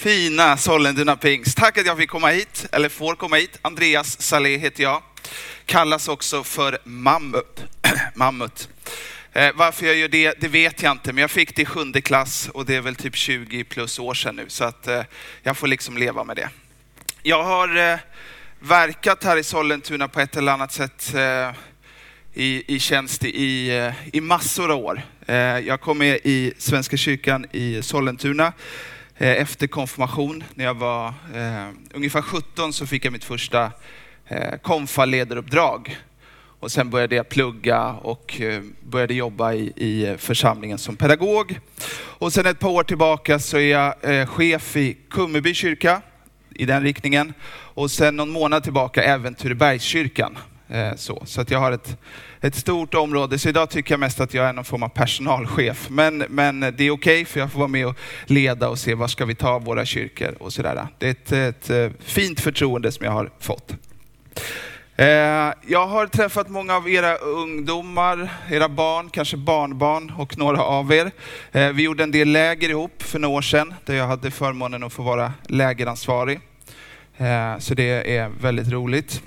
Fina Sollentuna Pingst. Tack att jag fick komma hit, eller får komma hit. Andreas Salé heter jag. Kallas också för Mammut. Mammut. Eh, varför jag gör det, det vet jag inte, men jag fick det i sjunde klass och det är väl typ 20 plus år sedan nu, så att eh, jag får liksom leva med det. Jag har eh, verkat här i Sollentuna på ett eller annat sätt eh, i, i tjänst i, eh, i massor av år. Eh, jag kom med i Svenska kyrkan i Sollentuna Eh, efter konfirmation, när jag var eh, ungefär 17, så fick jag mitt första eh, konfaledaruppdrag. Och sen började jag plugga och eh, började jobba i, i församlingen som pedagog. Och sen ett par år tillbaka så är jag eh, chef i Kummerby kyrka, i den riktningen. Och sen någon månad tillbaka även Turebergskyrkan. Eh, så så att jag har ett, ett stort område, så idag tycker jag mest att jag är någon form av personalchef. Men, men det är okej, okay, för jag får vara med och leda och se var ska vi ta våra kyrkor och sådär. Det är ett, ett eh, fint förtroende som jag har fått. Eh, jag har träffat många av era ungdomar, era barn, kanske barnbarn och några av er. Vi gjorde en del läger ihop för några år sedan, där jag hade förmånen att få vara lägeransvarig. Så det är väldigt roligt.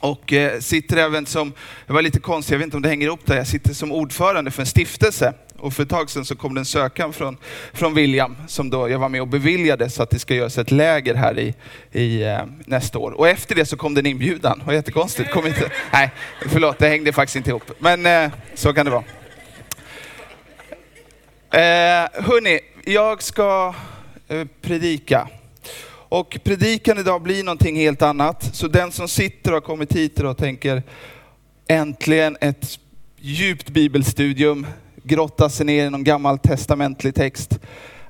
Och eh, sitter även som, det var lite konstigt, jag vet inte om det hänger ihop där, jag sitter som ordförande för en stiftelse. Och för ett tag sedan så kom det en sökan från, från William som då jag var med och beviljade så att det ska göras ett läger här i, i eh, nästa år. Och efter det så kom det en inbjudan, det var jättekonstigt. Kom inte, nej, förlåt, det hängde faktiskt inte ihop. Men eh, så kan det vara. Eh, hörni, jag ska eh, predika. Och predikan idag blir någonting helt annat. Så den som sitter och har kommit hit och tänker, äntligen ett djupt bibelstudium, grotta sig ner i någon gammal testamentlig text.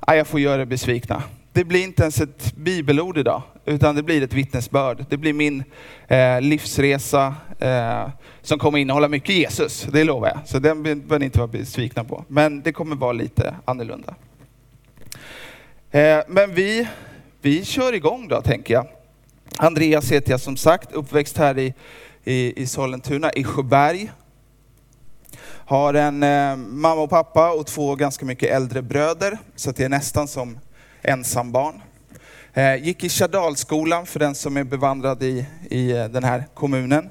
jag får göra er besvikna. Det blir inte ens ett bibelord idag, utan det blir ett vittnesbörd. Det blir min eh, livsresa eh, som kommer innehålla mycket Jesus, det lovar jag. Så den behöver ni inte vara besvikna på. Men det kommer vara lite annorlunda. Eh, men vi vi kör igång då, tänker jag. Andreas heter jag som sagt, uppväxt här i, i, i Sollentuna, i Sjöberg. Har en eh, mamma och pappa och två ganska mycket äldre bröder, så att jag är nästan som ensambarn. Eh, gick i Kardalskolan för den som är bevandrad i, i eh, den här kommunen.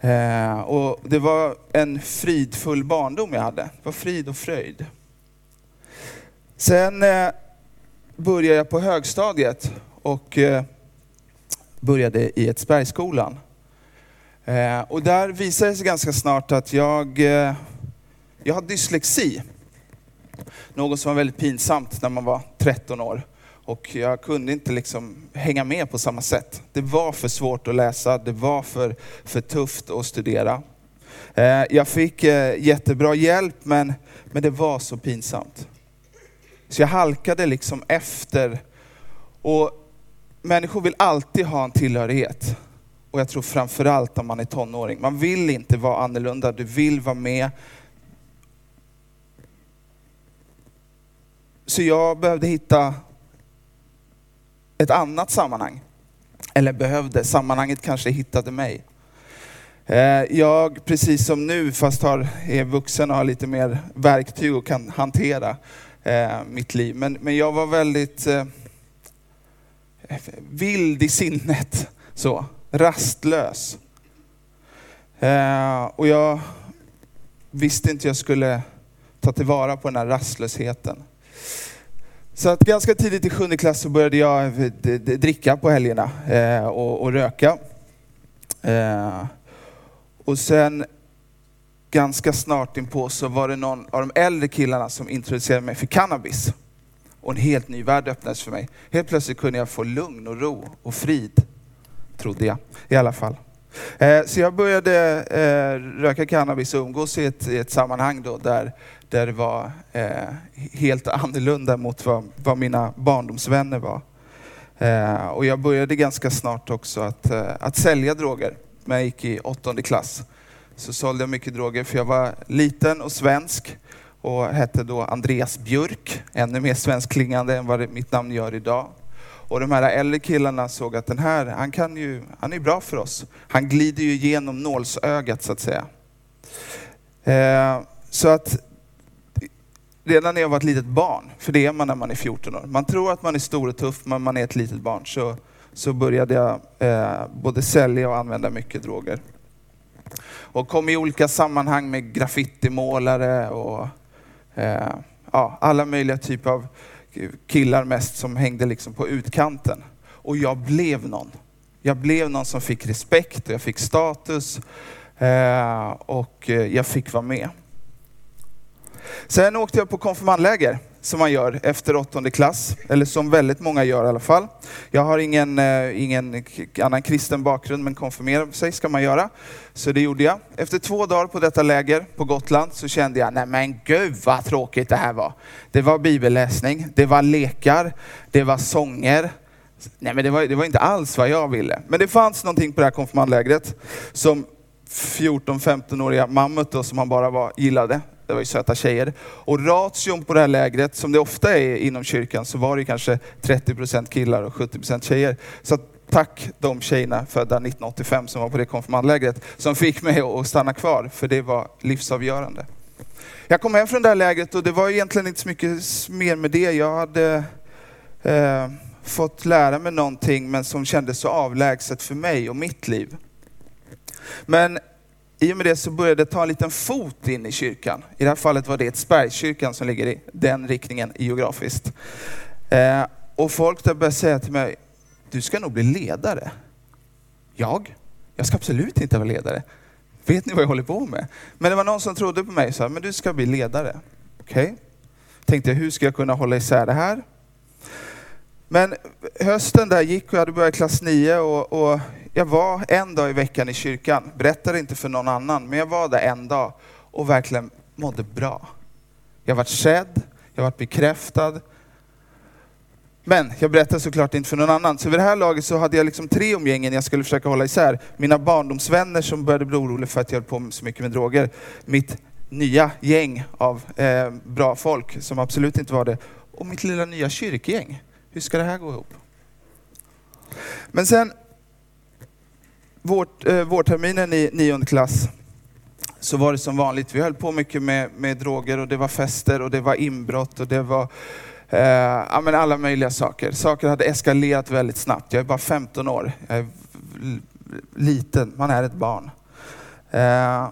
Eh, och det var en fridfull barndom jag hade. Det var frid och fröjd. Sen eh, började jag på högstadiet och eh, började i Edsbergsskolan. Eh, och där visade det sig ganska snart att jag, eh, jag har dyslexi. Något som var väldigt pinsamt när man var 13 år. Och jag kunde inte liksom hänga med på samma sätt. Det var för svårt att läsa, det var för, för tufft att studera. Jag fick jättebra hjälp men, men det var så pinsamt. Så jag halkade liksom efter. Och människor vill alltid ha en tillhörighet. Och jag tror framförallt om man är tonåring. Man vill inte vara annorlunda, du vill vara med. Så jag behövde hitta ett annat sammanhang. Eller behövde, sammanhanget kanske hittade mig. Eh, jag, precis som nu, fast har, är vuxen och har lite mer verktyg och kan hantera, eh, mitt liv. Men, men jag var väldigt eh, vild i sinnet, så, rastlös. Eh, och jag visste inte jag skulle ta tillvara på den här rastlösheten. Så att ganska tidigt i sjunde klass så började jag eh, dricka på helgerna eh, och, och, röka. Eh, och sen ganska snart inpå så var det någon av de äldre killarna som introducerade mig för cannabis. Och en helt ny värld öppnades för mig. Helt plötsligt kunde jag få lugn och ro och frid, trodde jag i alla fall. Eh, så jag började eh, röka cannabis och umgås i ett, i ett sammanhang då där, där det var eh, helt annorlunda mot vad, vad mina barndomsvänner var. Eh, och jag började ganska snart också att, eh, att sälja droger Men jag gick i åttonde klass så sålde jag mycket droger för jag var liten och svensk och hette då Andreas Björk, ännu mer svenskklingande än vad mitt namn gör idag. Och de här äldre killarna såg att den här, han, kan ju, han är bra för oss. Han glider ju igenom nålsögat så att säga. Eh, så att redan när jag var ett litet barn, för det är man när man är 14 år. Man tror att man är stor och tuff, men man är ett litet barn. Så, så började jag eh, både sälja och använda mycket droger. Och kom i olika sammanhang med graffitimålare och eh, ja, alla möjliga typer av killar mest som hängde liksom på utkanten. Och jag blev någon. Jag blev någon som fick respekt och jag fick status eh, och eh, jag fick vara med. Sen åkte jag på konfirmandläger som man gör efter åttonde klass, eller som väldigt många gör i alla fall. Jag har ingen, eh, ingen annan kristen bakgrund, men konfirmera sig ska man göra. Så det gjorde jag. Efter två dagar på detta läger på Gotland så kände jag, nej men gud vad tråkigt det här var. Det var bibelläsning, det var lekar, det var sånger. Nej men det var, det var inte alls vad jag ville. Men det fanns någonting på det här konfirmandlägret som 14-15-åriga mammut då, som han bara var, gillade det var ju söta tjejer. Och ration på det här lägret, som det ofta är inom kyrkan, så var det kanske 30% killar och 70% tjejer. Så tack de tjejerna födda 1985 som var på det konfirmandlägret, som fick mig att stanna kvar, för det var livsavgörande. Jag kom hem från det här lägret och det var egentligen inte så mycket mer med det. Jag hade eh, fått lära mig någonting, men som kändes så avlägset för mig och mitt liv. Men i och med det så började det ta en liten fot in i kyrkan. I det här fallet var det Edsbergskyrkan som ligger i den riktningen geografiskt. Eh, och folk där började säga till mig, du ska nog bli ledare. Jag? Jag ska absolut inte vara ledare. Vet ni vad jag håller på med? Men det var någon som trodde på mig och sa, men du ska bli ledare. Okej? Okay. Tänkte, hur ska jag kunna hålla isär det här? Men hösten där gick och jag hade börjat klass 9 och, och jag var en dag i veckan i kyrkan, berättade inte för någon annan, men jag var där en dag och verkligen mådde bra. Jag var sedd, jag var bekräftad. Men jag berättade såklart inte för någon annan, så vid det här laget så hade jag liksom tre omgängen jag skulle försöka hålla isär. Mina barndomsvänner som började bli oroliga för att jag höll på så mycket med droger. Mitt nya gäng av eh, bra folk som absolut inte var det. Och mitt lilla nya kyrkgäng. Hur ska det här gå ihop? Men sen vårt, eh, vårterminen i nionde klass så var det som vanligt. Vi höll på mycket med, med droger och det var fester och det var inbrott och det var eh, ja, men alla möjliga saker. Saker hade eskalerat väldigt snabbt. Jag är bara 15 år. Jag är liten, man är ett barn. Eh,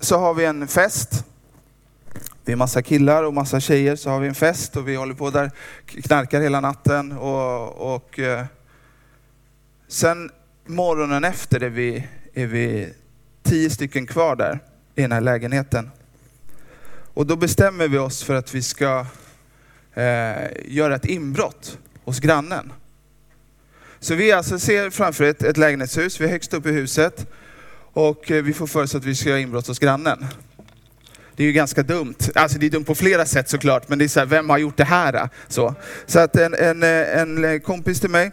så har vi en fest. Vi är massa killar och massa tjejer, så har vi en fest och vi håller på där, knarkar hela natten och, och eh, sen morgonen efter är vi, är vi tio stycken kvar där i den här lägenheten. Och då bestämmer vi oss för att vi ska eh, göra ett inbrott hos grannen. Så vi alltså ser framför ett, ett lägenhetshus, vi är högst upp i huset och eh, vi får för oss att vi ska göra inbrott hos grannen. Det är ju ganska dumt. Alltså det är dumt på flera sätt såklart, men det är så här, vem har gjort det här? Så, så att en, en, eh, en kompis till mig,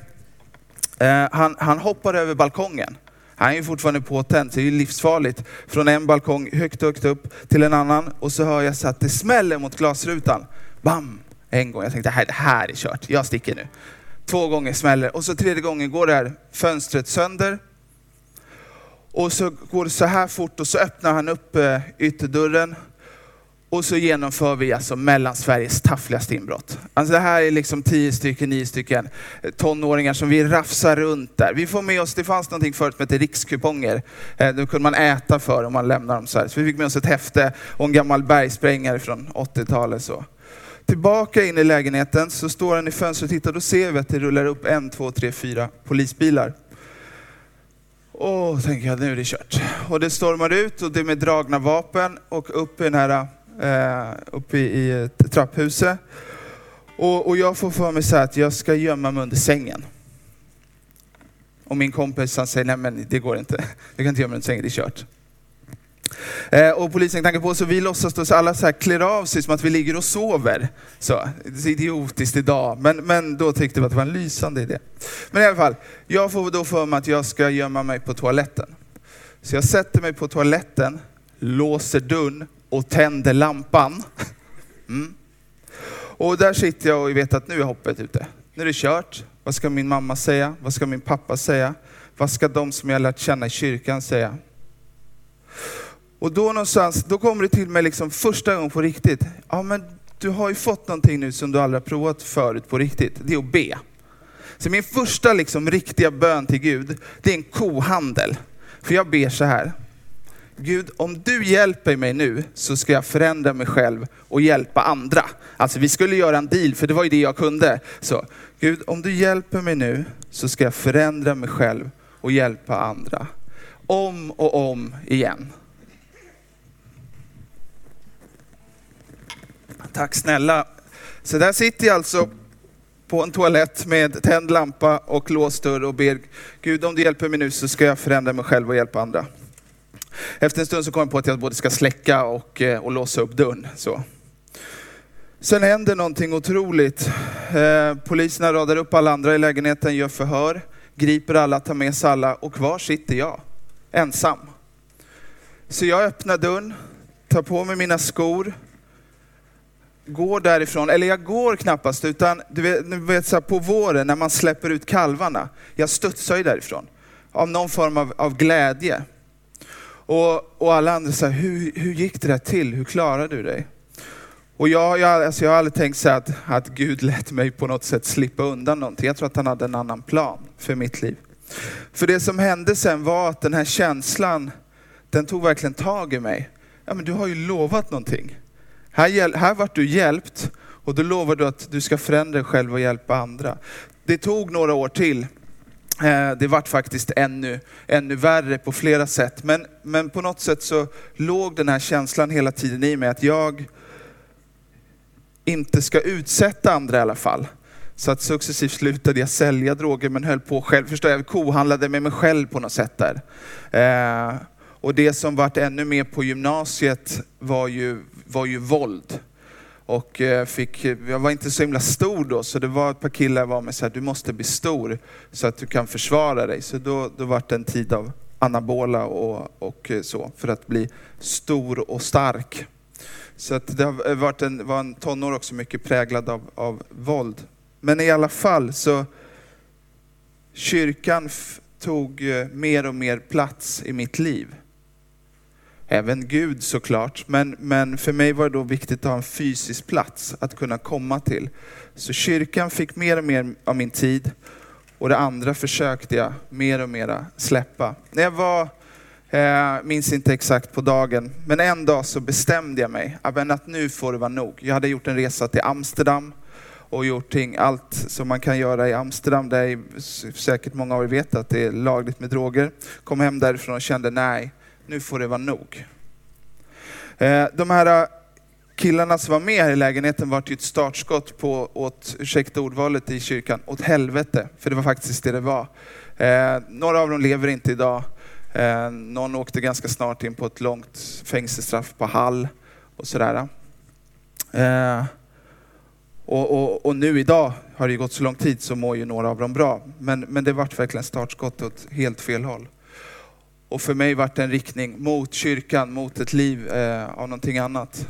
Eh, han, han hoppar över balkongen. Han är ju fortfarande påtänd, så det är livsfarligt. Från en balkong högt, högt upp till en annan och så hör jag så att det smäller mot glasrutan. Bam! En gång. Jag tänkte, det här, det här är kört. Jag sticker nu. Två gånger smäller och så tredje gången går det här fönstret sönder. Och så går det så här fort och så öppnar han upp eh, ytterdörren och så genomför vi alltså Mellansveriges taffligaste inbrott. Alltså det här är liksom tio stycken, nio stycken tonåringar som vi rafsar runt där. Vi får med oss, det fanns någonting förut som hette rikskuponger. Eh, då kunde man äta för om man lämnar dem så här. Så vi fick med oss ett häfte och en gammal bergsprängare från 80-talet. Så. Tillbaka in i lägenheten så står han i fönstret och tittar. Då ser vi att det rullar upp en, två, tre, fyra polisbilar. Och tänker jag, nu är det kört. Och det stormar ut och det är med dragna vapen och upp i den här eh, uppe i, i trapphuset. Och, och jag får för mig så att jag ska gömma mig under sängen. Och min kompis han säger, nej men det går inte. Du kan inte gömma dig under sängen, det är kört. Eh, och polisen knackar på så vi låtsas då, så alla så här klär av sig som att vi ligger och sover. Så, det är idiotiskt idag, men, men då tyckte vi att det var en lysande idé. Men i alla fall, jag får då för mig att jag ska gömma mig på toaletten. Så jag sätter mig på toaletten, låser dörren och tänder lampan. Mm. Och där sitter jag och vet att nu är hoppet ute. Nu är det kört. Vad ska min mamma säga? Vad ska min pappa säga? Vad ska de som jag lärt känna i kyrkan säga? Och då någonstans, då kommer det till mig liksom första gången på riktigt. Ja men du har ju fått någonting nu som du aldrig har provat förut på riktigt. Det är att be. Så min första liksom riktiga bön till Gud, det är en kohandel. För jag ber så här. Gud, om du hjälper mig nu så ska jag förändra mig själv och hjälpa andra. Alltså vi skulle göra en deal, för det var ju det jag kunde. Så, Gud, om du hjälper mig nu så ska jag förändra mig själv och hjälpa andra. Om och om igen. Tack snälla. Så där sitter jag alltså på en toalett med tänd lampa och låst dörr och ber Gud om du hjälper mig nu så ska jag förändra mig själv och hjälpa andra. Efter en stund så kom jag på att jag både ska släcka och, eh, och låsa upp dörren. Så. Sen händer någonting otroligt. Eh, poliserna radar upp alla andra i lägenheten, gör förhör, griper alla, tar med sig alla och kvar sitter jag, ensam. Så jag öppnar dörren, tar på mig mina skor, går därifrån, eller jag går knappast, utan du vet, du vet så här, på våren när man släpper ut kalvarna, jag studsar ju därifrån. Av någon form av, av glädje. Och, och alla andra sa, hur, hur gick det där till? Hur klarade du dig? Och jag, jag, alltså jag har aldrig tänkt så att, att Gud lät mig på något sätt slippa undan någonting. Jag tror att han hade en annan plan för mitt liv. För det som hände sen var att den här känslan, den tog verkligen tag i mig. Ja men du har ju lovat någonting. Här, här vart du hjälpt och då lovar du att du ska förändra dig själv och hjälpa andra. Det tog några år till. Eh, det vart faktiskt ännu, ännu värre på flera sätt. Men, men på något sätt så låg den här känslan hela tiden i mig att jag inte ska utsätta andra i alla fall. Så att successivt slutade jag sälja droger men höll på själv. Förstår jag, kohandlade med mig själv på något sätt där. Eh, och det som vart ännu mer på gymnasiet var ju, var ju våld. Och eh, fick, jag var inte så himla stor då, så det var ett par killar var med så här, du måste bli stor så att du kan försvara dig. Så då, då var det en tid av anabola och, och eh, så, för att bli stor och stark. Så att det har eh, varit en, var en tonår också mycket präglad av, av våld. Men i alla fall så, kyrkan tog mer och mer plats i mitt liv även Gud såklart. Men, men för mig var det då viktigt att ha en fysisk plats att kunna komma till. Så kyrkan fick mer och mer av min tid och det andra försökte jag mer och mer släppa. När jag var, eh, minns inte exakt på dagen, men en dag så bestämde jag mig att nu får det vara nog. Jag hade gjort en resa till Amsterdam och gjort ting, allt som man kan göra i Amsterdam, där säkert många av er vet att det är lagligt med droger. Kom hem därifrån och kände nej, nu får det vara nog. Eh, de här eh, killarna som var med här i lägenheten var ju ett startskott på, åt, ursäkta ordvalet i kyrkan, åt helvete. För det var faktiskt det det var. Eh, några av dem lever inte idag. Eh, någon åkte ganska snart in på ett långt fängelsestraff på Hall och sådär. Eh, och, och, och, nu idag har det gått så lång tid så mår ju några av dem bra. Men, men det vart verkligen startskott åt helt fel håll. Och för mig vart det en riktning mot kyrkan, mot ett liv eh, av någonting annat.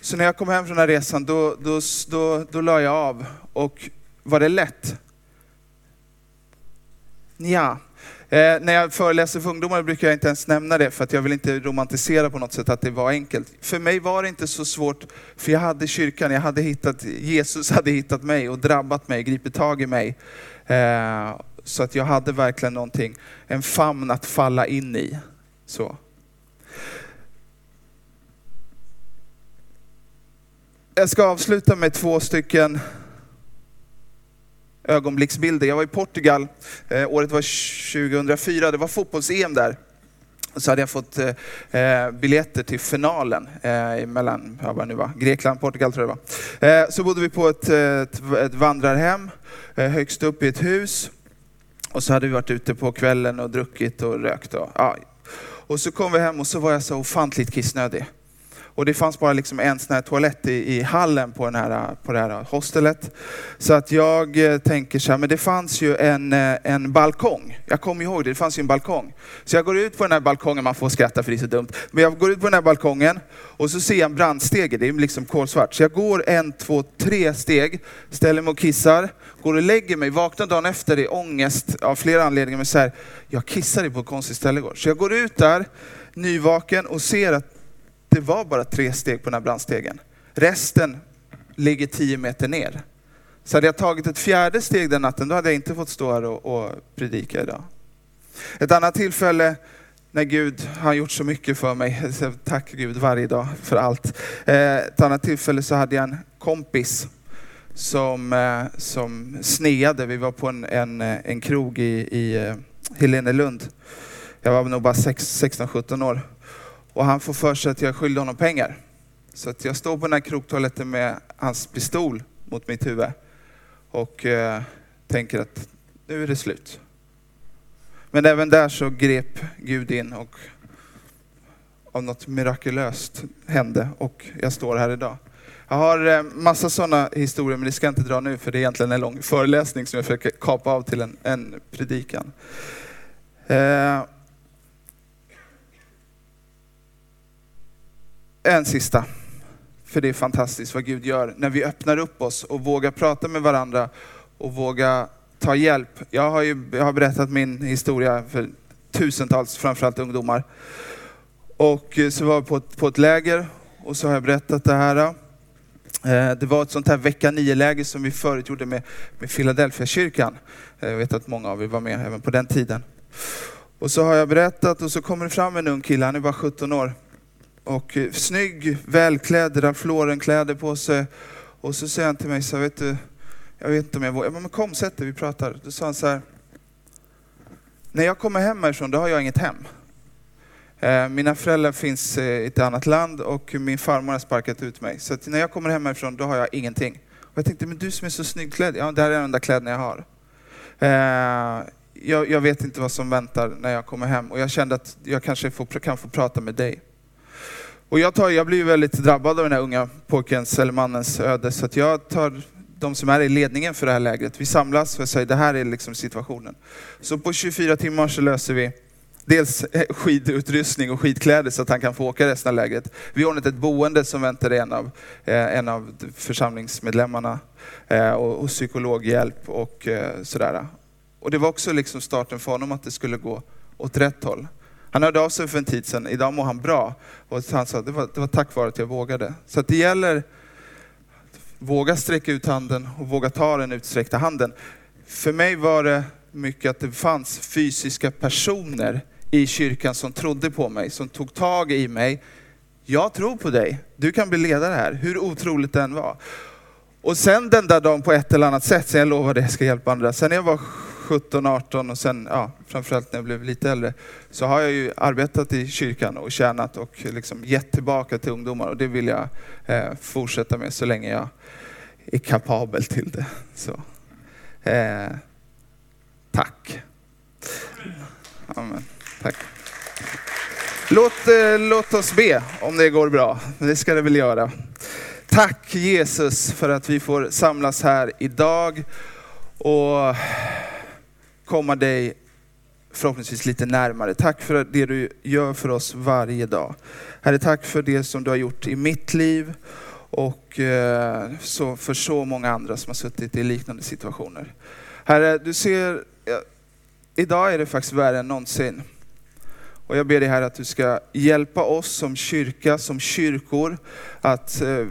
Så när jag kom hem från den här resan, då, då, då, då la jag av. Och var det lätt? Ja. Eh, när jag föreläser för ungdomar brukar jag inte ens nämna det för att jag vill inte romantisera på något sätt att det var enkelt. För mig var det inte så svårt, för jag hade kyrkan, jag hade hittat, Jesus hade hittat mig och drabbat mig, gripit tag i mig. Eh, så att jag hade verkligen någonting, en famn att falla in i. Så. Jag ska avsluta med två stycken ögonblicksbilder. Jag var i Portugal, eh, året var 2004, det var fotbolls-EM där. Så hade jag fått eh, eh, biljetter till finalen eh, mellan, ja, vad nu var, Grekland, Portugal tror jag det var. Eh, så bodde vi på ett, eh, ett, ett vandrarhem eh, högst upp i ett hus. Och så hade vi varit ute på kvällen och druckit och rökt. Och, ja. och så kom vi hem och så var jag så ofantligt kissnödig. Och det fanns bara liksom en sån här toalett i, i hallen på, den här, på det här hostelet. Så att jag eh, tänker så här, men det fanns ju en, eh, en balkong. Jag kommer ihåg det, det fanns ju en balkong. Så jag går ut på den här balkongen, man får skratta för det är så dumt. Men jag går ut på den här balkongen och så ser jag en brandstege, det är liksom kolsvart. Så jag går en, två, tre steg, ställer mig och kissar, går och lägger mig, vaknar dagen efter i ångest av flera anledningar. Men så här, jag kissade på ett konstigt ställe igår. Så jag går ut där, nyvaken och ser att det var bara tre steg på den här brandstegen. Resten ligger tio meter ner. Så hade jag tagit ett fjärde steg den natten, då hade jag inte fått stå här och, och predika idag. Ett annat tillfälle när Gud har gjort så mycket för mig, tack Gud varje dag för allt. Eh, ett annat tillfälle så hade jag en kompis som, eh, som sneade. Vi var på en, en, eh, en krog i, i Helenelund. Jag var nog bara 16-17 år. Och han får för sig att jag skyllde honom pengar. Så att jag står på den här kroktoaletten med hans pistol mot mitt huvud och eh, tänker att nu är det slut. Men även där så grep Gud in och av något mirakulöst hände och jag står här idag. Jag har eh, massa sådana historier, men det ska jag inte dra nu för det är egentligen en lång föreläsning som jag försöker kapa av till en, en predikan. Eh, en sista. För det är fantastiskt vad Gud gör när vi öppnar upp oss och vågar prata med varandra och våga ta hjälp. Jag har, ju, jag har berättat min historia för tusentals, framförallt ungdomar. Och eh, så var jag på ett, på ett läger och så har jag berättat det här. Eh, det var ett sånt här vecka nio-läger som vi förut gjorde med, med Philadelphia-kyrkan. Eh, jag vet att många av er var med även på den tiden. Och så har jag berättat och så kommer det fram en ung kille, han är bara 17 år. Och eh, snygg, välklädd, Ralph Lauren-kläder på sig. Och så säger han till mig så vet du, jag vet inte om jag vågar. Men kom sätt dig, vi pratar. Då sa han så här. När jag kommer hem härifrån, då har jag inget hem. Eh, mina föräldrar finns eh, i ett annat land och min farmor har sparkat ut mig. Så när jag kommer hem härifrån, då har jag ingenting. Och jag tänkte, men du som är så snygg klädd, ja det här är de enda kläderna jag har. Jag, jag, vet inte vad som väntar när jag kommer hem och jag kände att jag kanske får, kan få prata med dig. Och jag, tar, jag blir väldigt drabbad av den här unga pojkens eller mannens öde, så att jag tar de som är i ledningen för det här lägret, vi samlas och säger det här är liksom situationen. Så på 24 timmar så löser vi dels skidutrustning och skidkläder så att han kan få åka resten av lägret. Vi har ordnat ett boende som väntar en av, eh, en av församlingsmedlemmarna eh, och, och psykologhjälp och eh, sådär. Och det var också liksom starten för honom att det skulle gå åt rätt håll. Han hörde av sig för en tid sedan, idag mår han bra. Och han sa, det var, det var tack vare att jag vågade. Så att det gäller att våga sträcka ut handen och våga ta den utsträckta handen. För mig var det mycket att det fanns fysiska personer i kyrkan som trodde på mig, som tog tag i mig. Jag tror på dig, du kan bli ledare här, hur otroligt den var. Och sen den där dagen på ett eller annat sätt, sen jag lovade att jag ska hjälpa andra. Sen när jag var 17, 18 och sen ja, framförallt när jag blev lite äldre så har jag ju arbetat i kyrkan och tjänat och liksom gett tillbaka till ungdomar och det vill jag eh, fortsätta med så länge jag är kapabel till det. Så. Eh, tack. Amen. Tack. Låt, eh, låt oss be om det går bra. Det ska det väl göra. Tack Jesus för att vi får samlas här idag och komma dig förhoppningsvis lite närmare. Tack för det du gör för oss varje dag. Herre, tack för det som du har gjort i mitt liv och eh, så för så många andra som har suttit i liknande situationer. Herre, du ser, idag är det faktiskt värre än någonsin. Och jag ber dig här att du ska hjälpa oss som kyrka, som kyrkor, att eh,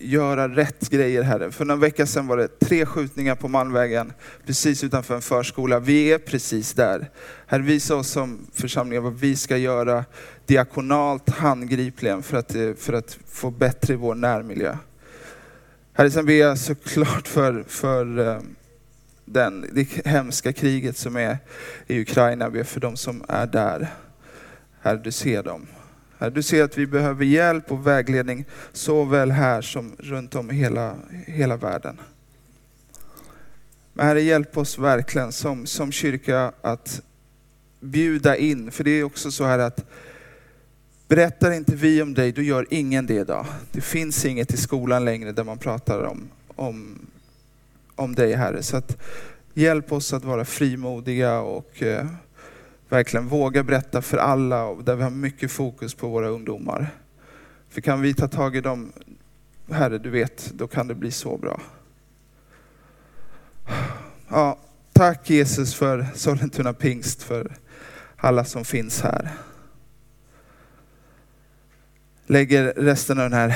göra rätt grejer Herre. För några vecka sedan var det tre skjutningar på Malmvägen, precis utanför en förskola. Vi är precis där. Herre, visa oss som församling vad vi ska göra diakonalt handgripligen för att, eh, för att få bättre i vår närmiljö. Herre, sen ber jag såklart för, för eh, den, det hemska kriget som är i Ukraina. Jag ber för de som är där. Herre, du ser dem. Du ser att vi behöver hjälp och vägledning såväl här som runt om i hela, hela världen. Men Herre, hjälp oss verkligen som, som kyrka att bjuda in. För det är också så här att berättar inte vi om dig, då gör ingen det idag. Det finns inget i skolan längre där man pratar om, om, om dig Herre. Så att hjälp oss att vara frimodiga och eh, verkligen våga berätta för alla och där vi har mycket fokus på våra ungdomar. För kan vi ta tag i dem, Herre du vet, då kan det bli så bra. Ja, tack Jesus för Sollentuna pingst, för alla som finns här. lägger resten av den här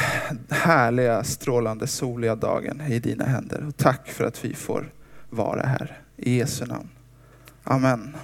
härliga, strålande, soliga dagen i dina händer. Och tack för att vi får vara här. I Jesu namn. Amen.